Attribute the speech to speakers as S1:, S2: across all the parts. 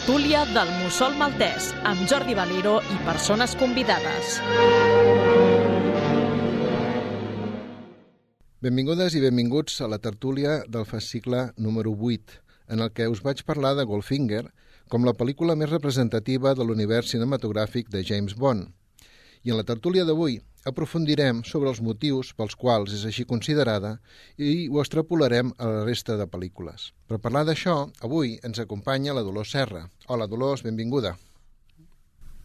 S1: tertúlia del Mussol Maltès amb Jordi Valero i persones convidades.
S2: Benvingudes i benvinguts a la tertúlia del fascicle número 8, en el que us vaig parlar de Goldfinger com la pel·lícula més representativa de l'univers cinematogràfic de James Bond. I en la tertúlia d'avui aprofundirem sobre els motius pels quals és així considerada i ho extrapolarem a la resta de pel·lícules. Per parlar d'això, avui ens acompanya la Dolors Serra. Hola, Dolors, benvinguda.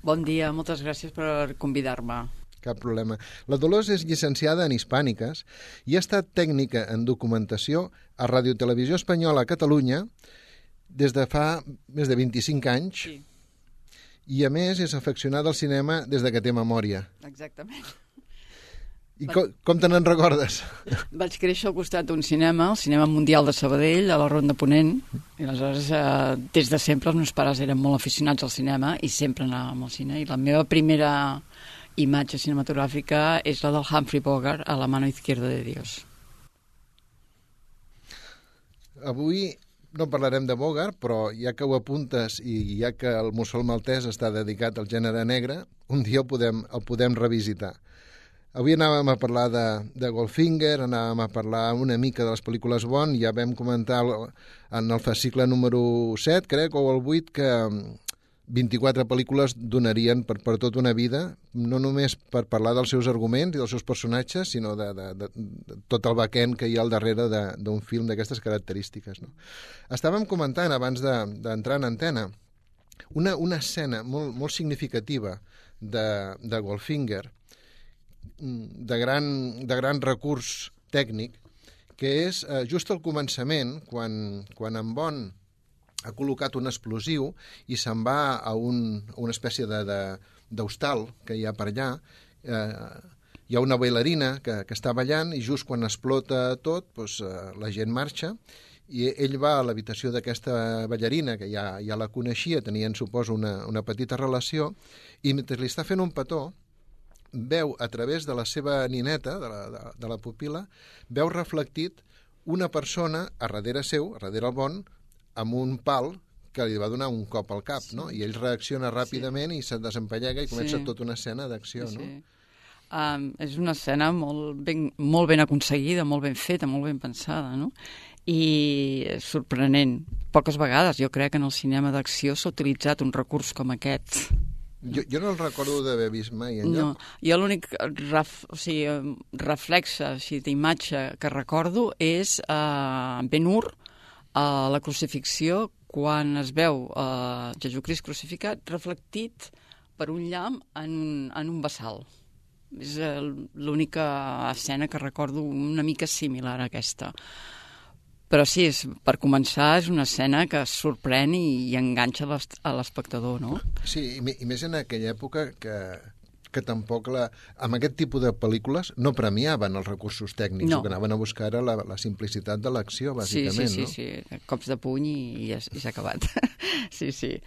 S3: Bon dia, moltes gràcies per convidar-me.
S2: Cap problema. La Dolors és llicenciada en Hispàniques i ha estat tècnica en documentació a Ràdio Televisió Espanyola a Catalunya des de fa més de 25 anys.
S3: Sí.
S2: I, a més, és afeccionada al cinema des de que té memòria.
S3: Exactament.
S2: I com, com te n'en recordes?
S3: Vaig créixer al costat d'un cinema, el Cinema Mundial de Sabadell, a la Ronda Ponent, i aleshores, eh, des de sempre, els meus pares eren molt aficionats al cinema i sempre anàvem al cine. I la meva primera imatge cinematogràfica és la del Humphrey Bogart a la mano izquierda de Dios.
S2: Avui no parlarem de Bogart, però ja que ho apuntes i ja que el mussol maltès està dedicat al gènere negre, un dia el podem, el podem revisitar. Avui anàvem a parlar de, de Goldfinger, anàvem a parlar una mica de les pel·lícules Bond, ja vam comentar el, en el fascicle número 7, crec, o el 8, que 24 pel·lícules donarien per, per tota una vida, no només per parlar dels seus arguments i dels seus personatges, sinó de, de, de, de tot el backend que hi ha al darrere d'un film d'aquestes característiques. No? Estàvem comentant, abans d'entrar de, en antena, una, una escena molt, molt significativa de, de Goldfinger, de gran, de gran recurs tècnic, que és eh, just al començament, quan, quan en Bon ha col·locat un explosiu i se'n va a, un, a una espècie d'hostal que hi ha per allà. Eh, hi ha una bailarina que, que està ballant i just quan explota tot, doncs, eh, la gent marxa i ell va a l'habitació d'aquesta ballarina, que ja, ja la coneixia, tenien, suposo, una, una petita relació, i mentre li està fent un petó, veu a través de la seva nineta, de la, de, de la pupila, veu reflectit una persona a darrere seu, a darrere el bon, amb un pal que li va donar un cop al cap, sí. no? I ell reacciona ràpidament sí. i se'n desempallega i comença sí. tota una escena d'acció, sí, no?
S3: Um, és una escena molt ben, molt ben aconseguida, molt ben feta, molt ben pensada, no? I sorprenent. Poques vegades, jo crec, que en el cinema d'acció s'ha utilitzat un recurs com aquest.
S2: Jo, jo no el recordo d'haver vist mai enlloc.
S3: No, jo l'únic ref, o sigui, reflexe així, d'imatge que recordo és uh, Ben-Hur, a la crucifixió quan es veu eh, Jesucrist crucificat reflectit per un llamp en en un vessal. És eh, l'única escena que recordo una mica similar a aquesta. Però sí, és, per començar, és una escena que sorprèn i, i enganxa a l'espectador, no?
S2: Sí, i, i més en aquella època que, que tampoc la, amb aquest tipus de pel·lícules no premiaven els recursos tècnics,
S3: no.
S2: que anaven a buscar era la, la simplicitat de l'acció, bàsicament,
S3: sí, sí,
S2: no?
S3: Sí, sí, cops de puny i, i, i s'ha acabat. sí, sí.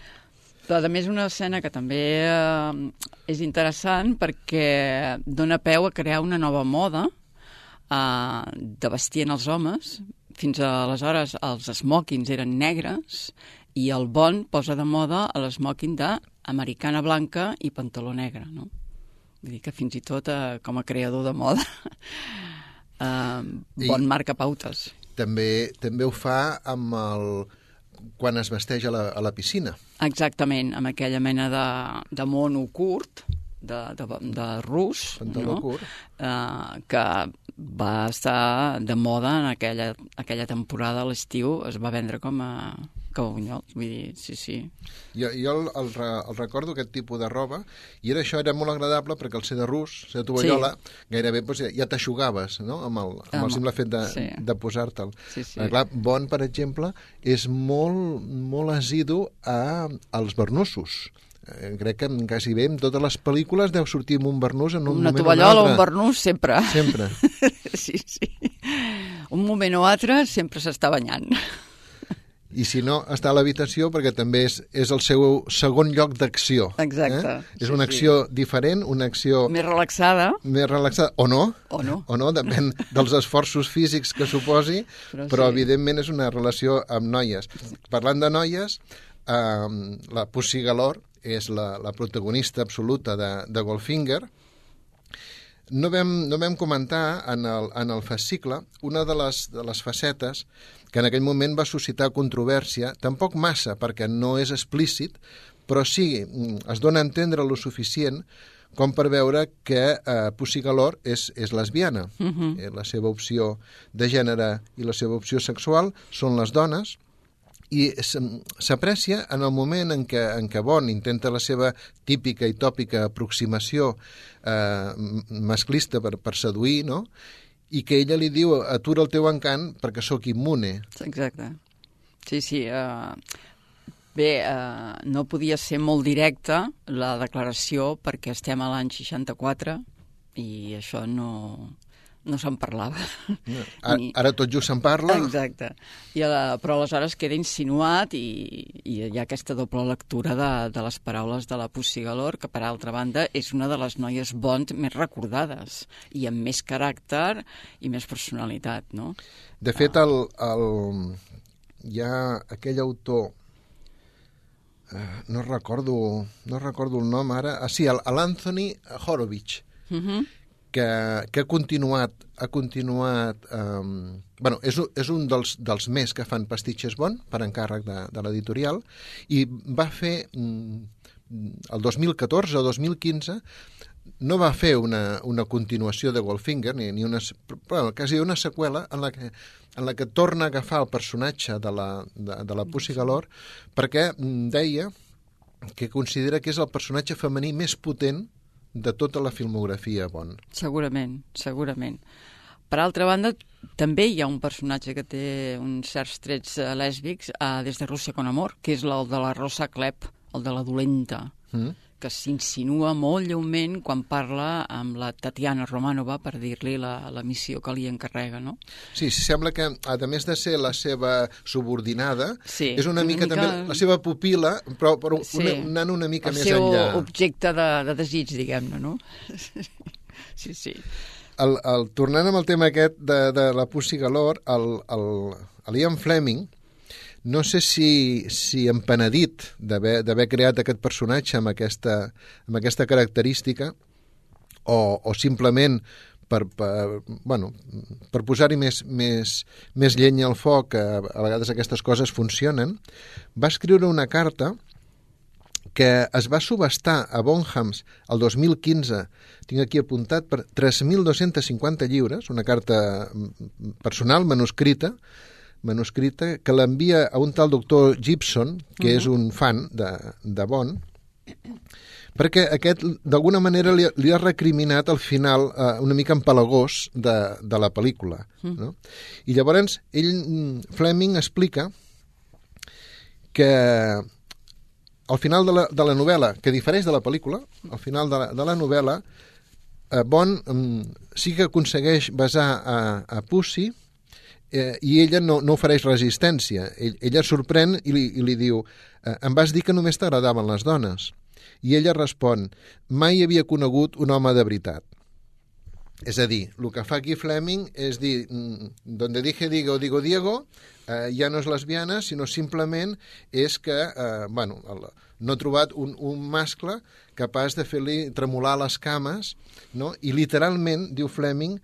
S3: Però, a més, una escena que també eh, és interessant perquè dona peu a crear una nova moda eh, de vestir en els homes. Fins aleshores els smokings eren negres i el Bon posa de moda l'esmoking d'americana blanca i pantaló negre, no? Vull dir que fins i tot eh, com a creador de moda eh, bon I marca pautes.
S2: També, també ho fa amb el quan es vesteix a la, a la piscina.
S3: Exactament, amb aquella mena de, de mono curt, de, de, de rus,
S2: Pantaló
S3: no?
S2: curt.
S3: Uh, que va estar de moda en aquella, aquella temporada a l'estiu, es va vendre com a, que bunyols, vull dir, sí, sí.
S2: Jo, jo el, el, el recordo, aquest tipus de roba, i era això era molt agradable perquè el ser de rus, ser de tovallola, sí. gairebé doncs, ja t'aixugaves, no?, amb el, amb el simple fet de, sí. de posar-te'l.
S3: Sí, sí.
S2: Clar, Bon, per exemple, és molt, molt asidu a, als bernussos crec que quasi bé en totes les pel·lícules deu sortir amb un bernús en un
S3: Una
S2: moment
S3: tovallola
S2: o
S3: un, un bernús, sempre.
S2: Sempre.
S3: sí, sí. Un moment o altre sempre s'està banyant
S2: i si no, està a l'habitació perquè també és, és el seu segon lloc d'acció.
S3: Exacte.
S2: Eh? És una acció sí. diferent, una acció...
S3: Més relaxada.
S2: Més relaxada, o no.
S3: O no.
S2: O no, depèn dels esforços físics que suposi, però, però sí. evidentment és una relació amb noies. Parlant de noies, eh, la Pussy Galore és la, la protagonista absoluta de, de Goldfinger, no vam, no vam comentar en el, en el fascicle una de les, de les facetes que en aquell moment va suscitar controvèrsia, tampoc massa, perquè no és explícit, però sí, mm, es dona a entendre lo suficient com per veure que eh, Pussy Galore és, és lesbiana. Uh
S3: Mhm.
S2: -huh. eh, la seva opció de gènere i la seva opció sexual són les dones, i s'aprecia en el moment en què, en què Bond intenta la seva típica i tòpica aproximació eh, masclista per, per seduir, no? i que ella li diu atura el teu encant perquè sóc immune.
S3: Exacte. Sí, sí. Uh, bé, uh, no podia ser molt directa la declaració perquè estem a l'any 64 i això no, no se'n parlava.
S2: No. Ara, ara tot just se'n parla.
S3: Exacte. I, uh, però aleshores queda insinuat i, i hi ha aquesta doble lectura de, de les paraules de la Pussy Galore, que per altra banda és una de les noies Bond més recordades i amb més caràcter i més personalitat, no?
S2: De fet, el, el, hi ha aquell autor eh, no recordo no recordo el nom ara, ah, sí, l'Anthony Horowitz,
S3: Uh -huh.
S2: Que, que ha continuat, ha continuat um, bueno, és, és un dels, dels més que fan pastitxes bon per encàrrec de, de l'editorial i va fer mm, el 2014 o 2015 no va fer una, una continuació de Goldfinger ni, ni una, bueno, quasi una seqüela en la que en la que torna a agafar el personatge de la, de, de la Pussy Galore perquè mm, deia que considera que és el personatge femení més potent de tota la filmografia Bond.
S3: Segurament, segurament. Per altra banda, també hi ha un personatge que té uns certs trets eh, lèsbics eh, des de Rússia con amor, que és el de la Rosa Klepp, el de la dolenta,
S2: Mm?
S3: Que s'insinua molt lleument quan parla amb la Tatiana Romanova per dir-li la, la missió que li encarrega, no?
S2: Sí, sembla que, a més de ser la seva subordinada,
S3: Sí,
S2: és una,
S3: una
S2: mica,
S3: mica-
S2: també la seva pupila, però, però
S3: Sí.
S2: una, anant una mica
S3: el
S2: més
S3: seu
S2: enllà.
S3: objecte de, de desig, diguem-ne, no? Sí, sí.
S2: El, el, tornant amb el tema aquest de, de la Pussy Galore, el, el, el Ian Fleming, no sé si, si empenedit d'haver d'haver creat aquest personatge amb aquesta, amb aquesta característica o, o simplement per, per, bueno, per posar-hi més, més, més llenya al foc, que a vegades aquestes coses funcionen, va escriure una carta que es va subestar a Bonhams el 2015, tinc aquí apuntat, per 3.250 lliures, una carta personal, manuscrita, manuscrita, que l'envia a un tal doctor Gibson, que uh -huh. és un fan de, de Bond, perquè aquest d'alguna manera li, li ha recriminat al final eh, una mica empalagós de, de la pel·lícula. No? I llavors ell, mm, Fleming, explica que al final de la, de la novel·la, que difereix de la pel·lícula, al final de la, de la novel·la, eh, Bond mm, sí que aconsegueix besar a, a Pussy eh, i ella no, no ofereix resistència. Ell, ella sorprèn i li, i li diu eh, em vas dir que només t'agradaven les dones. I ella respon mai havia conegut un home de veritat. És a dir, el que fa aquí Fleming és dir, mm, donde dije digo, digo Diego, eh, ja no és lesbiana, sinó simplement és que, eh, bueno, el, no ha trobat un, un mascle capaç de fer-li tremolar les cames, no? i literalment, diu Fleming,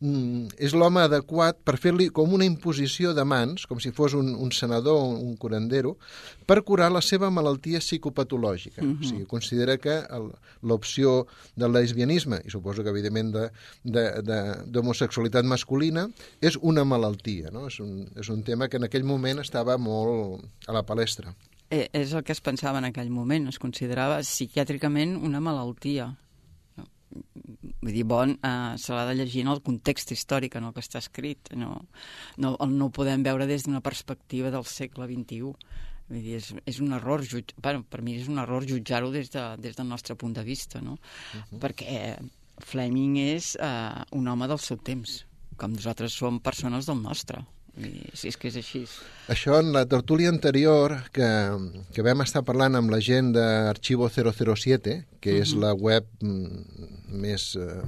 S2: és l'home adequat per fer-li com una imposició de mans, com si fos un, un senador o un curandero, per curar la seva malaltia psicopatològica. Uh -huh. O sigui, considera que l'opció del lesbianisme, i suposo que evidentment de- de- de- d'homosexualitat masculina, és una malaltia. No? És, un, és un tema que en aquell moment estava molt a la palestra.
S3: Eh, és el que es pensava en aquell moment, es considerava psiquiàtricament una malaltia. Vull dir, bon, eh, se l'ha de llegir en el context històric en el que està escrit. No, no, no ho podem veure des d'una perspectiva del segle XXI. Vull dir, és, és un error, jutj... bueno, per mi és un error jutjar-ho des, de, des del nostre punt de vista, no? Uh -huh. Perquè Fleming és eh, un home del seu temps, com nosaltres som persones del nostre. Dir, si és que és així.
S2: Això en la tertúlia anterior que, que vam estar parlant amb la gent d'Arxivo 007, que uh -huh. és la web mm, més, eh,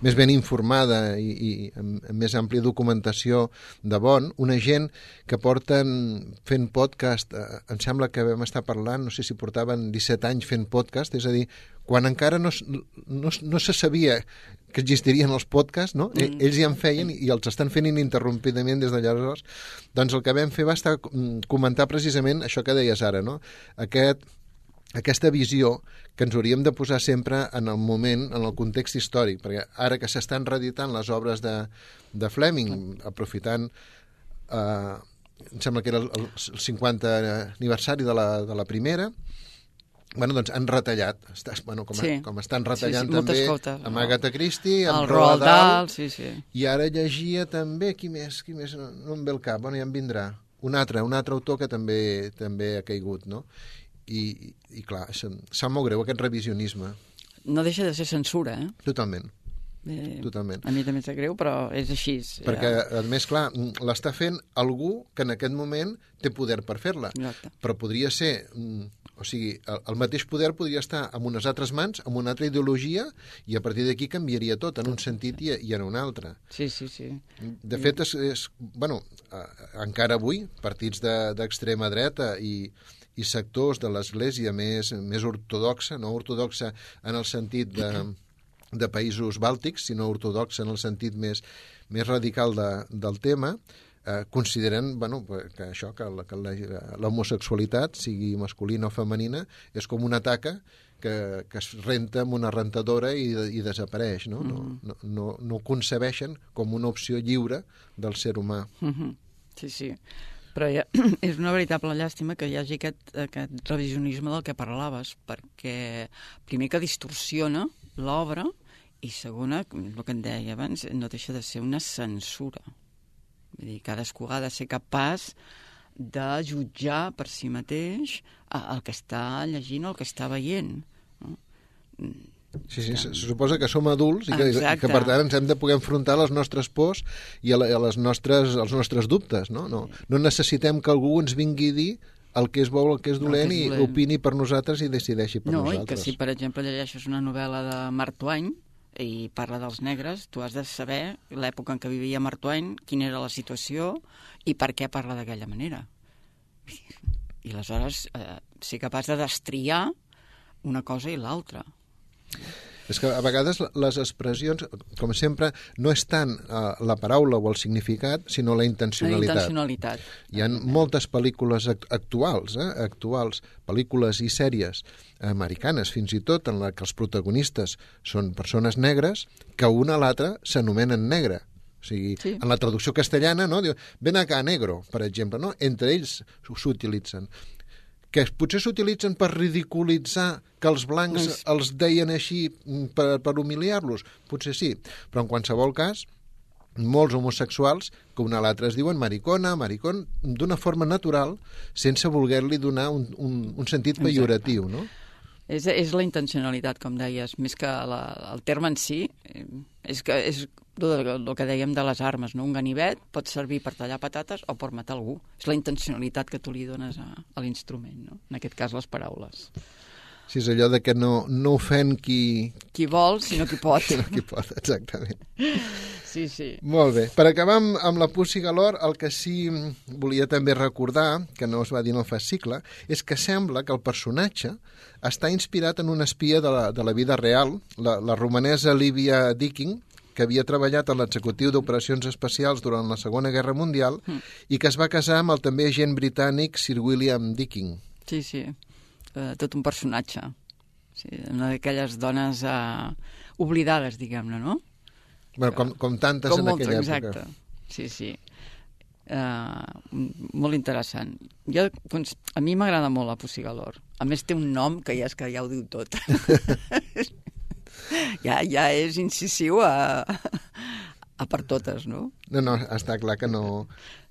S2: més ben informada i, i amb, amb més àmplia documentació de bon, una gent que porten fent podcast, eh, em sembla que vam estar parlant, no sé si portaven 17 anys fent podcast, és a dir, quan encara no, no, no se sabia que existirien els podcasts, no? Mm. Ells hi en feien i els estan fent ininterrompidament des de llavors. Doncs el que vam fer va estar mm, comentar precisament això que deies ara, no? Aquest, aquesta visió que ens hauríem de posar sempre en el moment, en el context històric, perquè ara que s'estan reeditant les obres de, de Fleming, aprofitant eh, em sembla que era el, el 50 aniversari de la, de la primera, bueno, doncs han retallat, Estàs, bueno, com, sí. com estan retallant sí, sí, també
S3: coses,
S2: amb Agatha Christie, amb
S3: el Roald Dahl, sí, sí.
S2: i ara llegia també, qui més, qui més, no, no em ve el cap, bueno, ja em vindrà, un altre, un altre autor que també també ha caigut, no? I, i clar, sap molt greu aquest revisionisme.
S3: No deixa de ser censura, eh?
S2: Totalment.
S3: Eh,
S2: Totalment.
S3: A mi també sap greu, però és així.
S2: Perquè, a més, clar, l'està fent algú que en aquest moment té poder per fer-la. Però podria ser mm, o sigui, el, el mateix poder podria estar en unes altres mans, amb una altra ideologia, i a partir d'aquí canviaria tot, en un sentit i, i en un altre.
S3: Sí, sí, sí.
S2: De fet, és, és bueno, encara avui, partits d'extrema de, dreta i, i sectors de l'Església més, més ortodoxa, no ortodoxa en el sentit de, de països bàltics, sinó ortodoxa en el sentit més, més radical de, del tema, eh, consideren bueno, que això que l'homosexualitat, sigui masculina o femenina, és com una taca que, que es renta amb una rentadora i, i desapareix. No? Mm -hmm. no, no, no ho concebeixen com una opció lliure del ser humà.
S3: Mm -hmm. Sí, sí. Però ja, és una veritable llàstima que hi hagi aquest, aquest revisionisme del que parlaves, perquè primer que distorsiona l'obra i segona, el que em deia abans, no deixa de ser una censura. Vull dir, cadascú ha de ser capaç de jutjar per si mateix el que està llegint o el que està veient. No?
S2: Sí, sí, se suposa que som adults i que, que per tant ens hem de poder enfrontar a les nostres pors i a, la, a les nostres, als nostres dubtes. No? No, no necessitem que algú ens vingui a dir el que és bo o el que és dolent, que és dolent. i opini per nosaltres i decideixi per
S3: no,
S2: nosaltres.
S3: No, i que si, per exemple, llegeixes una novel·la de Mark Twain, i parla dels negres, tu has de saber l'època en què vivia Mark Twain, quina era la situació i per què parla d'aquella manera. I aleshores eh, ser capaç de destriar una cosa i l'altra.
S2: És que a vegades les expressions, com sempre, no és tant uh, la paraula o el significat, sinó la intencionalitat.
S3: La intencionalitat.
S2: Hi ha moltes pel·lícules actuals, eh, actuals, pel·lícules i sèries americanes, fins i tot, en la que els protagonistes són persones negres, que una a l'altra s'anomenen negre. O sigui, sí. en la traducció castellana, no? Diu, ven acá, negro, per exemple, no? Entre ells s'utilitzen que potser s'utilitzen per ridiculitzar que els blancs es... els deien així mm, per, per humiliar-los? Potser sí, però en qualsevol cas, molts homosexuals que una a l'altra es diuen maricona, maricón, d'una forma natural, sense voler-li donar un, un, un sentit pejoratiu, no?
S3: És, és la intencionalitat, com deies, més que la, el terme en si. Eh, és, que, és el, que dèiem de les armes, no? Un ganivet pot servir per tallar patates o per matar algú. És la intencionalitat que tu li dones a, a l'instrument, no? En aquest cas, les paraules.
S2: Sí, és allò de que no, no ofèn qui...
S3: Qui vol, sinó qui pot.
S2: sinó qui pot, exactament.
S3: Sí, sí.
S2: Molt bé. Per acabar amb, amb la Pussy Galore, el que sí volia també recordar, que no es va dir en el fascicle, és que sembla que el personatge està inspirat en una espia de la, de la vida real, la, la romanesa Livia Dicking, que havia treballat a l'executiu d'operacions especials durant la Segona Guerra Mundial mm. i que es va casar amb el també agent britànic Sir William Dicking.
S3: Sí, sí eh, tot un personatge. Sí, una d'aquelles dones eh, oblidades, diguem-ne, no?
S2: Bueno, com, com tantes com en moltes, aquella
S3: exacte. època. Sí, sí. Uh, molt interessant. Jo, doncs, a mi m'agrada molt la Pussy Galore. A més, té un nom que ja és que ja ho diu tot. ja, ja és incisiu a, a per totes, no?
S2: No, no, està clar que no...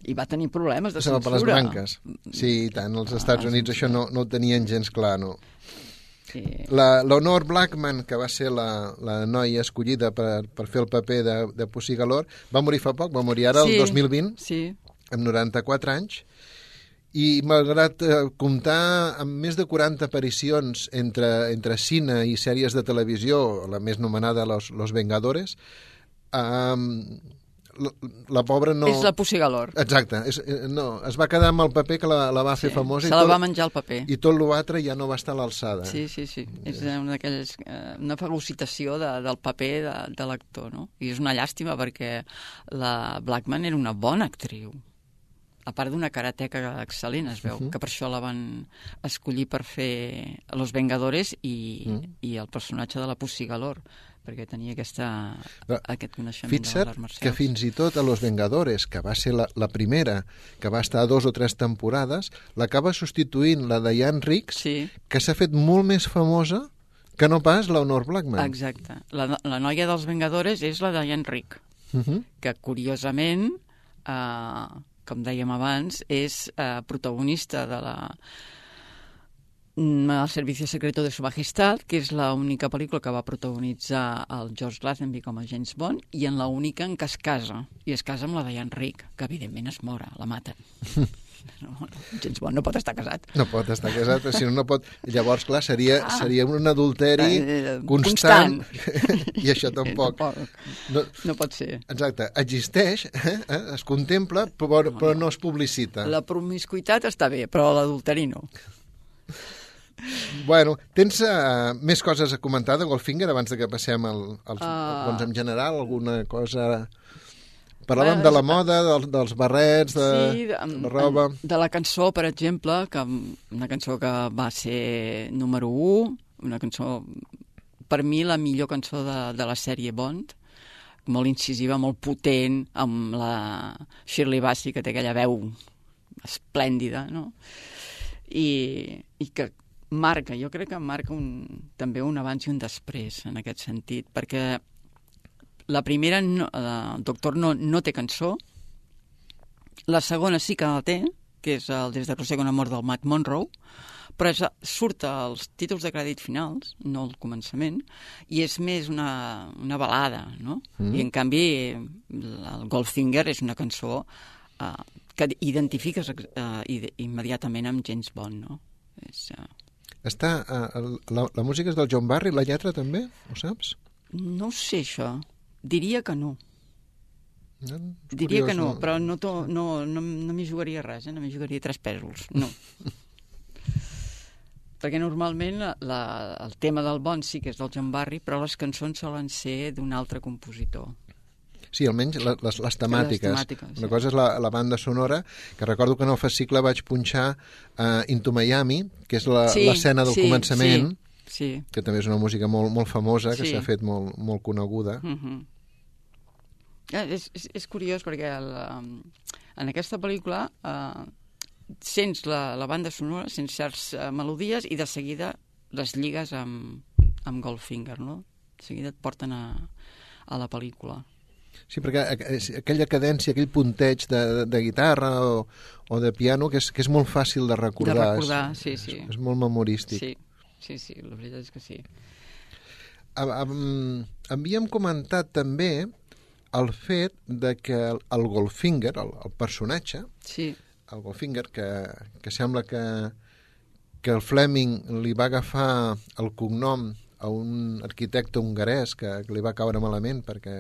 S3: I va tenir problemes de censura.
S2: per les branques. Sí, i tant. Els Estats ah, Units això no, no ho tenien gens clar, no. Sí. L'Honor Blackman, que va ser la, la noia escollida per, per fer el paper de, de Pussy Galore, va morir fa poc, va morir ara sí, el 2020,
S3: sí.
S2: amb 94 anys, I malgrat eh, comptar amb més de 40 aparicions entre, entre cine i sèries de televisió, la més nomenada Los, Los Vengadores, eh, la, la pobra no...
S3: És la Pussy Galore.
S2: Exacte, és, eh, no, es va quedar amb el paper que la, la va fer
S3: Sí,
S2: famosa
S3: Se
S2: i
S3: la
S2: tot,
S3: va menjar el paper.
S2: i tot l'altre ja no va estar a l'alçada.
S3: Sí, sí, sí. És una d'aquelles... Eh, una fagocitació de, del paper de, de l'actor, no? I és una llàstima perquè la Blackman era una bona actriu. A part d'una karateca excel·lent, es veu, uh -huh. que per això la van escollir per fer Los Vengadores i, uh
S2: Mm.
S3: -huh. i el personatge de la Pussy Galore, perquè tenia aquesta,
S2: Però
S3: aquest coneixement
S2: Fixa't
S3: de les marcials.
S2: que fins i tot a Los Vengadores, que va ser la, la primera, que va estar dos o tres temporades, l'acaba substituint la Diane Riggs,
S3: Sí,
S2: que s'ha fet molt més famosa que no pas la Honor Blackman.
S3: exacte. La, la noia dels Vengadores és la Diane Rick.
S2: Uh -huh.
S3: que curiosament, eh, com dèiem abans, és eh, protagonista de la mm, El Servicio Secreto de Su Majestad, que és l'única pel·lícula que va protagonitzar el George Lazenby com a James Bond, i en l'única en què es casa, i es casa amb la Diane Rick, que evidentment es mora, la maten. No, no, no pot estar casat.
S2: No pot estar casat, si no, no pot... Llavors, clar, seria,
S3: Ah.
S2: seria un adulteri
S3: Eh,
S2: constant,
S3: constant.
S2: i això tampoc.
S3: Tampoc.
S2: No,
S3: No pot ser.
S2: exacte, existeix, eh? es contempla, però, però no es publicita.
S3: La promiscuitat està bé, però l'adulteri no.
S2: Bueno, tens uh, més coses a comentar de Goldfinger abans de que passem al, als,
S3: Ah.
S2: doncs en general, alguna cosa... Parlàvem de la moda, del, dels barrets, de,
S3: sí, de,
S2: de la roba...
S3: De la cançó, per exemple, que una cançó que va ser número 1, una cançó, per mi, la millor cançó de, de la sèrie Bond, molt incisiva, molt potent, amb la Shirley Bassey, que té aquella veu esplèndida, no? I, i que marca, jo crec que marca un, també un abans i un després, en aquest sentit, perquè la primera, no, el Doctor no, no té cançó, la segona sí que la té, que és el Des de Roser con amor del Matt Monroe, però és, surt als títols de crèdit finals, no al començament, i és més una, una balada, no? Mm. I en canvi el Goldfinger és una cançó uh, que identifiques uh, immediatament amb James Bond, no? És, uh,
S2: Està, uh, la, la música és del John Barry, la lletra també, ho saps?
S3: no ho sé, això. Diria que no.
S2: No?
S3: Diria
S2: curiós,
S3: que no, però no, to, no, no, no m'hi jugaria res, eh? no m'hi jugaria tres pèsols, no. Perquè normalment la, el tema del Bond sí que és del John Barry, però les cançons solen ser d'un altre compositor.
S2: Sí, almenys les, les, les temàtiques.
S3: temàtiques,
S2: Una
S3: sí.
S2: cosa és la, la banda sonora, que recordo que en el fascicle vaig punxar uh, Into Miami, que és la- l'escena del
S3: sí,
S2: començament,
S3: Sí, sí.
S2: que també és una música molt, molt famosa, que
S3: Sí.
S2: s'ha fet molt, molt coneguda.
S3: Uh -huh. és, és, és curiós perquè el, um, en aquesta pel·lícula uh, sents la, la banda sonora, sents certes uh, melodies i de seguida les lligues amb, amb Goldfinger, no? De seguida et porten a, a la pel·lícula.
S2: Sí, perquè aquella cadència, aquell punteig de, de, de guitarra o, o de piano, que és, que és molt fàcil de recordar.
S3: De recordar,
S2: és,
S3: sí, sí.
S2: És, és molt memorístic.
S3: Sí, sí, sí, la veritat és que sí.
S2: Havíem comentat també el fet de que el, el Goldfinger, el, el personatge,
S3: Sí,
S2: el Goldfinger, que, que sembla que, que el Fleming li va agafar el cognom a un arquitecte hongarès que, que li va caure malament perquè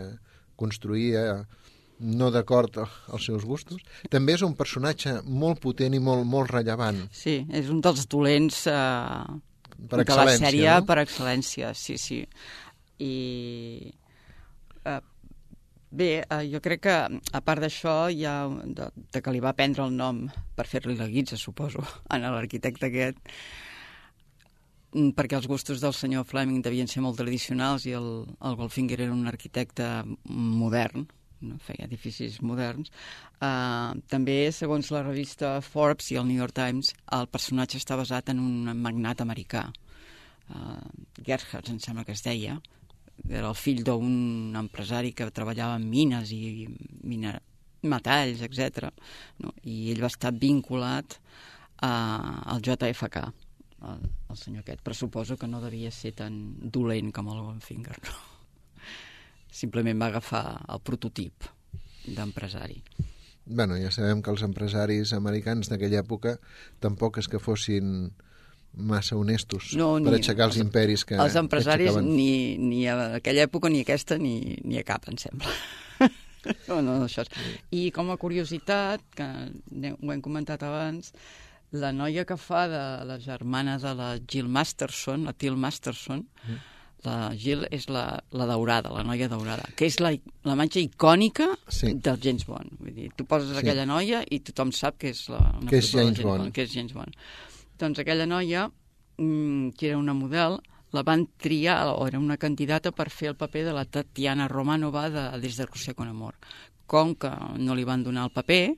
S2: construïa no d'acord als seus gustos. També és un personatge molt potent i molt, molt rellevant.
S3: sí, és un dels dolents eh,
S2: Per excel·lència,
S3: sèrie
S2: no?
S3: per excel·lència, sí, sí. I eh, bé, eh, jo crec que a part d'això hi ha de, de que li va prendre el nom per fer-li la guitza, suposo, a l'arquitecte aquest mm, perquè els gustos del senyor Fleming devien ser molt tradicionals i el, el Goldfinger era un arquitecte modern, no? feia edificis moderns. Uh, també, segons la revista Forbes i el New York Times, el personatge està basat en un magnat americà. Uh, Gerhardt, em sembla que es deia, era el fill d'un empresari que treballava en mines i miner... metalls, etc. No? I ell va estar vinculat a, al JFK, el, el senyor aquest, però suposo que no devia ser tan dolent com el Goldfinger, no? Simplement va agafar el prototip d'empresari.
S2: bueno, ja sabem que els empresaris americans d'aquella època tampoc és que fossin massa honestos
S3: No,
S2: per aixecar els imperis que
S3: Els empresaris,
S2: que
S3: ni, ni a aquella època, ni aquesta, ni, ni a cap, em sembla. no, no, això és... I com a curiositat, que ho hem comentat abans, la noia que fa de la germana de la Jill Masterson, la Till Masterson,
S2: Mm.
S3: La Jill és la, la daurada, la noia daurada, que és la, la imatge icònica
S2: Sí.
S3: del James Bond. Vull dir, tu poses
S2: Sí.
S3: aquella noia i tothom sap que és, la, una
S2: Que és
S3: de
S2: James Bond.
S3: que és James Bond. Doncs aquella noia, mm, que era una model, la van triar, o era una candidata per fer el paper de la Tatiana Romanova de Des de Rússia con amor. Com que no li van donar el paper,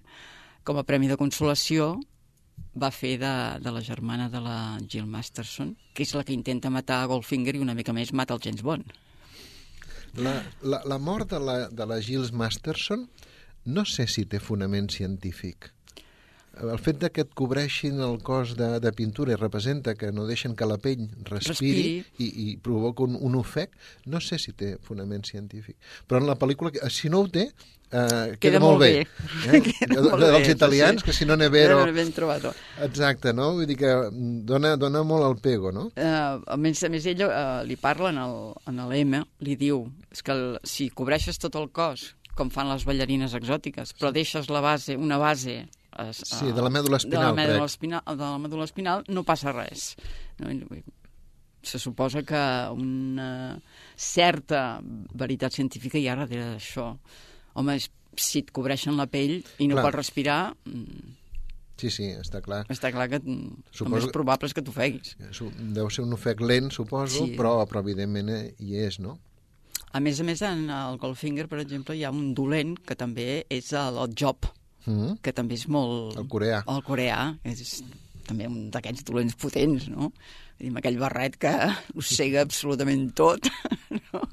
S3: com a premi de consolació, va fer de, de la germana de la Jill Masterson, que és la que intenta matar a Goldfinger i una mica més mata el James Bond.
S2: La, la, la mort de la, de la Gilles Masterson no sé si té fonament científic. El fet de que et cobreixin el cos de, de pintura i representa que no deixen que la pell respiri,
S3: Respiri.
S2: i, i provoca un, un ofec, no sé si té fonament científic. Però en la pel·lícula, si no ho té, eh, queda,
S3: molt
S2: bé.
S3: bé.
S2: Eh?
S3: Queda molt
S2: de-
S3: bé,
S2: dels
S3: això
S2: italians,
S3: sí.
S2: que si no ne vero...
S3: Ben, trobat.
S2: Exacte, no? Vull dir que dona, dona molt al pego, no?
S3: Uh, a més, a més ella uh, li parla en el, en l'M, li diu és que el, si cobreixes tot el cos, com fan les ballarines exòtiques, però deixes la base, una base... Uh,
S2: Sí, de la mèdula
S3: de la
S2: espinal,
S3: mèdula
S2: crec.
S3: espinal, de la mèdula espinal, no passa res. No? Se suposa que una certa veritat científica hi ha darrere d'això. Home, si et cobreixen la pell i no
S2: Clar.
S3: pots respirar, mm,
S2: Sí, sí, està clar.
S3: està clar que mm, el
S2: Suposo
S3: més probable és que t'ofeguis.
S2: Deu ser un ofec lent, suposo,
S3: Sí.
S2: però, però evidentment eh, hi és, no?
S3: A més a més, en el Goldfinger, per exemple, hi ha un dolent que també és el Job,
S2: Mm
S3: que també és molt...
S2: El coreà.
S3: El coreà, és també un d'aquests dolents potents, no? Amb aquell barret que ho cega absolutament tot, no?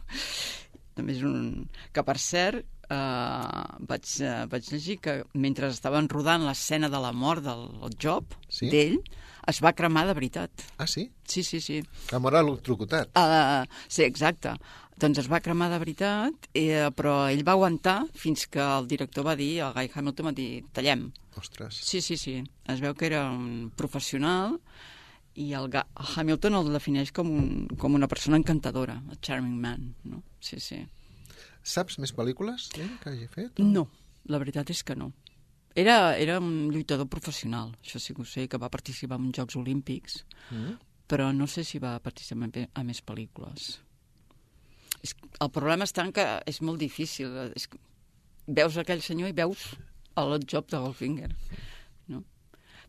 S3: També és un... Que, per cert, eh, vaig, eh, vaig llegir que mentre estaven rodant l'escena de la mort del el Job,
S2: Sí?
S3: d'ell, es va cremar de veritat.
S2: Ah, sí?
S3: Sí, sí, sí.
S2: Que mor electrocutat.
S3: Uh, sí, exacte. Doncs es va cremar de veritat, eh, però ell va aguantar fins que el director va dir, el Guy Hamilton va dir, tallem.
S2: Ostres.
S3: Sí, sí, sí. Es veu que era un professional i el Ga Hamilton el defineix com, un, com una persona encantadora, a charming man, no? Sí, sí.
S2: Saps més pel·lícules eh, que hagi fet?
S3: No, la veritat és que no. Era, era un lluitador professional, això sí que ho sé, que va participar en Jocs Olímpics,
S2: Mm?
S3: però no sé si va participar a més pel·lícules. És, el problema està en que és molt difícil. És, veus aquell senyor i veus el job de Goldfinger. No?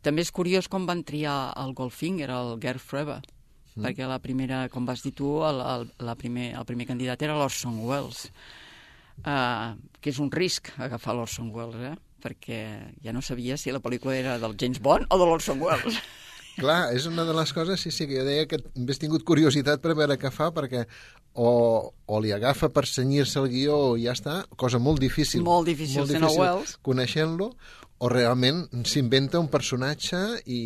S3: També és curiós com van triar el Goldfinger, el Gerd Frebe, mm. perquè la primera, com vas dir tu, el, el, la primer, el primer candidat era l'Orson Welles, uh, que és un risc agafar l'Orson Welles, eh? perquè ja no sabia si la pel·lícula era del James Bond o de l'Orson Welles.
S2: Clar, és una de les coses, sí, sí, que jo deia que hauria tingut curiositat per veure què fa, perquè o, o li agafa per senyir-se el guió o ja està, cosa molt difícil.
S3: Molt difícil, el Wells.
S2: Coneixent-lo, o realment s'inventa un personatge i...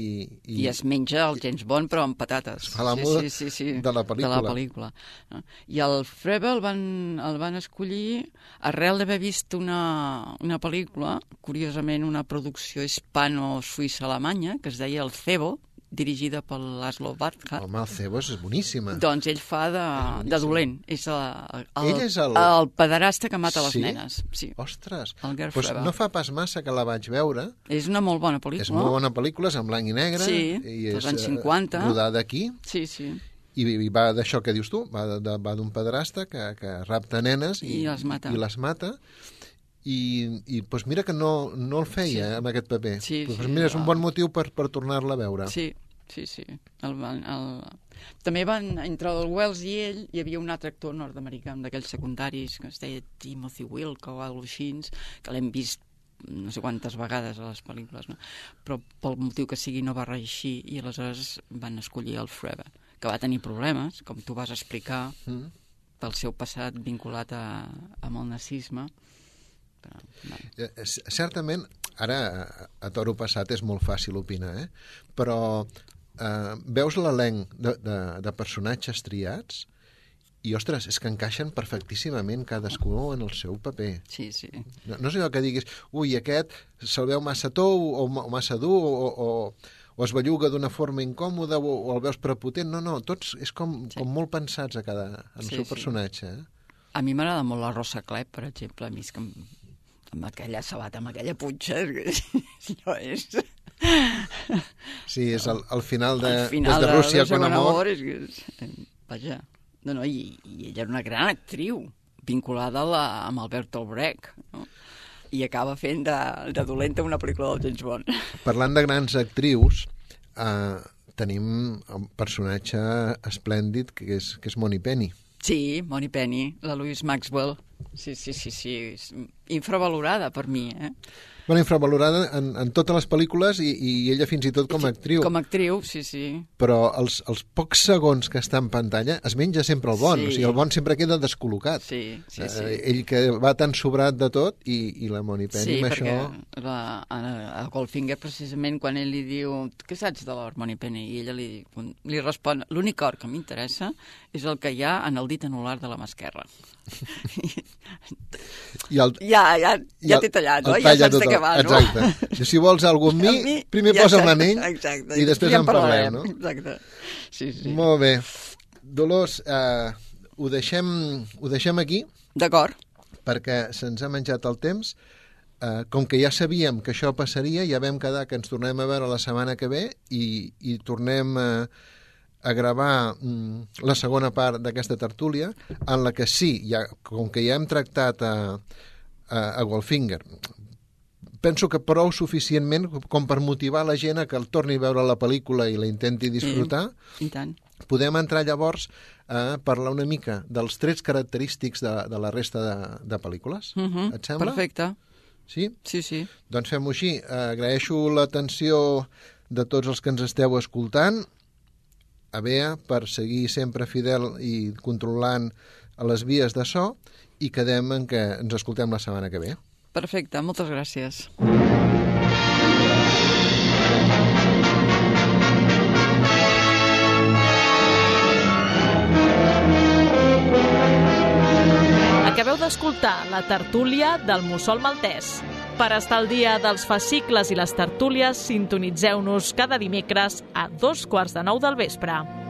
S3: I es menja el James Bond, però amb patates.
S2: fa l'amo
S3: sí, sí, sí, sí,
S2: de la pel·lícula.
S3: De la pel·lícula. no? I el Frebe el van, el van escollir arrel d'haver vist una, una pel·lícula, curiosament una producció hispano-suïssa-alemanya, que es deia El Cebo, dirigida per Laszlo Bartha.
S2: El mal cebos és boníssima.
S3: Doncs ell fa de, de dolent. És el, el,
S2: Ell és el-
S3: el pederasta que mata les
S2: Sí?
S3: nenes. Sí.
S2: Ostres,
S3: El
S2: pues no fa pas massa que la vaig veure.
S3: És una molt bona pel·lícula.
S2: És molt bona pel·lícula, és en blanc i negre.
S3: Sí,
S2: i és,
S3: anys
S2: eh,
S3: 50.
S2: Rodada aquí.
S3: Sí, sí.
S2: I, i va d'això que dius tu, va de- va d'un pederasta que, que rapta nenes i,
S3: I les mata.
S2: I les mata. I, i doncs mira que no, no el feia
S3: Sí.
S2: amb aquest paper.
S3: Sí,
S2: pues
S3: sí,
S2: mira, és un bon motiu per, per tornar-la a veure.
S3: Sí, sí, sí. El, el... També van, entre el Wells i ell, hi havia un altre actor nord-americà, un d'aquells secundaris, que es deia Timothy Wilk o alguna així, que l'hem vist no sé quantes vegades a les pel·lícules, no? però pel motiu que sigui no va reeixir i aleshores van escollir el Frebe, que va tenir problemes, com tu vas explicar,
S2: Mm.
S3: pel seu passat vinculat a, amb el nazisme. Però, no.
S2: Eh, eh, Certament, ara a, a toro passat és molt fàcil opinar, eh? però eh, veus l'elenc de, de, de personatges triats i, ostres, és que encaixen perfectíssimament cadascú en el seu paper.
S3: Sí, sí.
S2: No, no és allò que diguis, ui, aquest se'l veu massa tou o, o massa dur o, o, o es belluga d'una forma incòmoda o, o el veus prepotent. No, no, tots és com, sí. com molt pensats a cada, en el
S3: Sí,
S2: seu
S3: sí.
S2: personatge. Eh?
S3: A mi m'agrada molt la Rosa Clep, per exemple. A mi és que amb, amb aquella sabata, amb aquella punxa, allò és...
S2: Sí, és el, el final de,
S3: Al final
S2: des de Rússia
S3: Segon
S2: con amor.
S3: és, que és, eh, vaja, no, no, i, i ella era una gran actriu, vinculada a la, amb Alberto Brecht, no? i acaba fent de, de dolenta una pel·lícula del James Bond.
S2: Parlant de grans actrius, eh, tenim un personatge esplèndid que és, que és Moni Penny.
S3: Sí, Moni Penny, la Louise Maxwell. Sí, sí, sí, sí. És infravalorada per mi, eh?
S2: Bueno, infravalorada en, en totes les pel·lícules i, i ella fins i tot com a actriu.
S3: Com a actriu, sí, sí.
S2: Però els, els pocs segons que està en pantalla es menja sempre el bon.
S3: Sí.
S2: O sigui, el bon sempre queda descol·locat.
S3: Sí, sí, sí.
S2: Eh, ell que va tan sobrat de tot i, i la Moni Penny
S3: Sí,
S2: amb
S3: perquè
S2: això...
S3: la, a, a Goldfinger, precisament, quan ell li diu què saps de l'Harmony Penny? I ella li, li respon l'únic or que m'interessa és el que hi ha en el dit anular de la mà esquerra.
S2: I el,
S3: ja, ja, ja t'he tallat, no?
S2: el
S3: Ja saps de
S2: el-
S3: va, no?
S2: Exacte. I si vols alguna amb mi,
S3: Amb mi,
S2: primer
S3: ja
S2: posa'm
S3: saps.
S2: l'anell
S3: Exacte.
S2: i després
S3: ja
S2: en parlem, no?
S3: Exacte. Sí, sí.
S2: Molt bé. Dolors, eh, ho, deixem, ho deixem aquí
S3: D'acord.
S2: perquè se'ns ha menjat el temps. Eh, com que ja sabíem que això passaria, ja vam quedar que ens tornem a veure la setmana que ve i, i tornem eh, a gravar mm, la segona part d'aquesta tertúlia, en la que sí, ja, com que ja hem tractat a, a, a Goldfinger, penso que prou suficientment com per motivar la gent a que el torni a veure la pel·lícula i la intenti disfrutar,
S3: I tant.
S2: podem entrar llavors a parlar una mica dels trets característics de, de la resta de, de pel·lícules.
S3: Uh -huh.
S2: Et sembla?
S3: Perfecte.
S2: Sí?
S3: Sí, sí.
S2: Doncs fem-ho així. Agraeixo l'atenció de tots els que ens esteu escoltant. A Bea, per seguir sempre fidel i controlant a les vies de so i quedem en que ens escoltem la setmana que ve.
S3: Perfecte, moltes gràcies.
S1: Acabeu d'escoltar la tertúlia del Mussol Maltès. Per estar al dia dels fascicles i les tertúlies, sintonitzeu-nos cada dimecres a dos quarts de nou del vespre.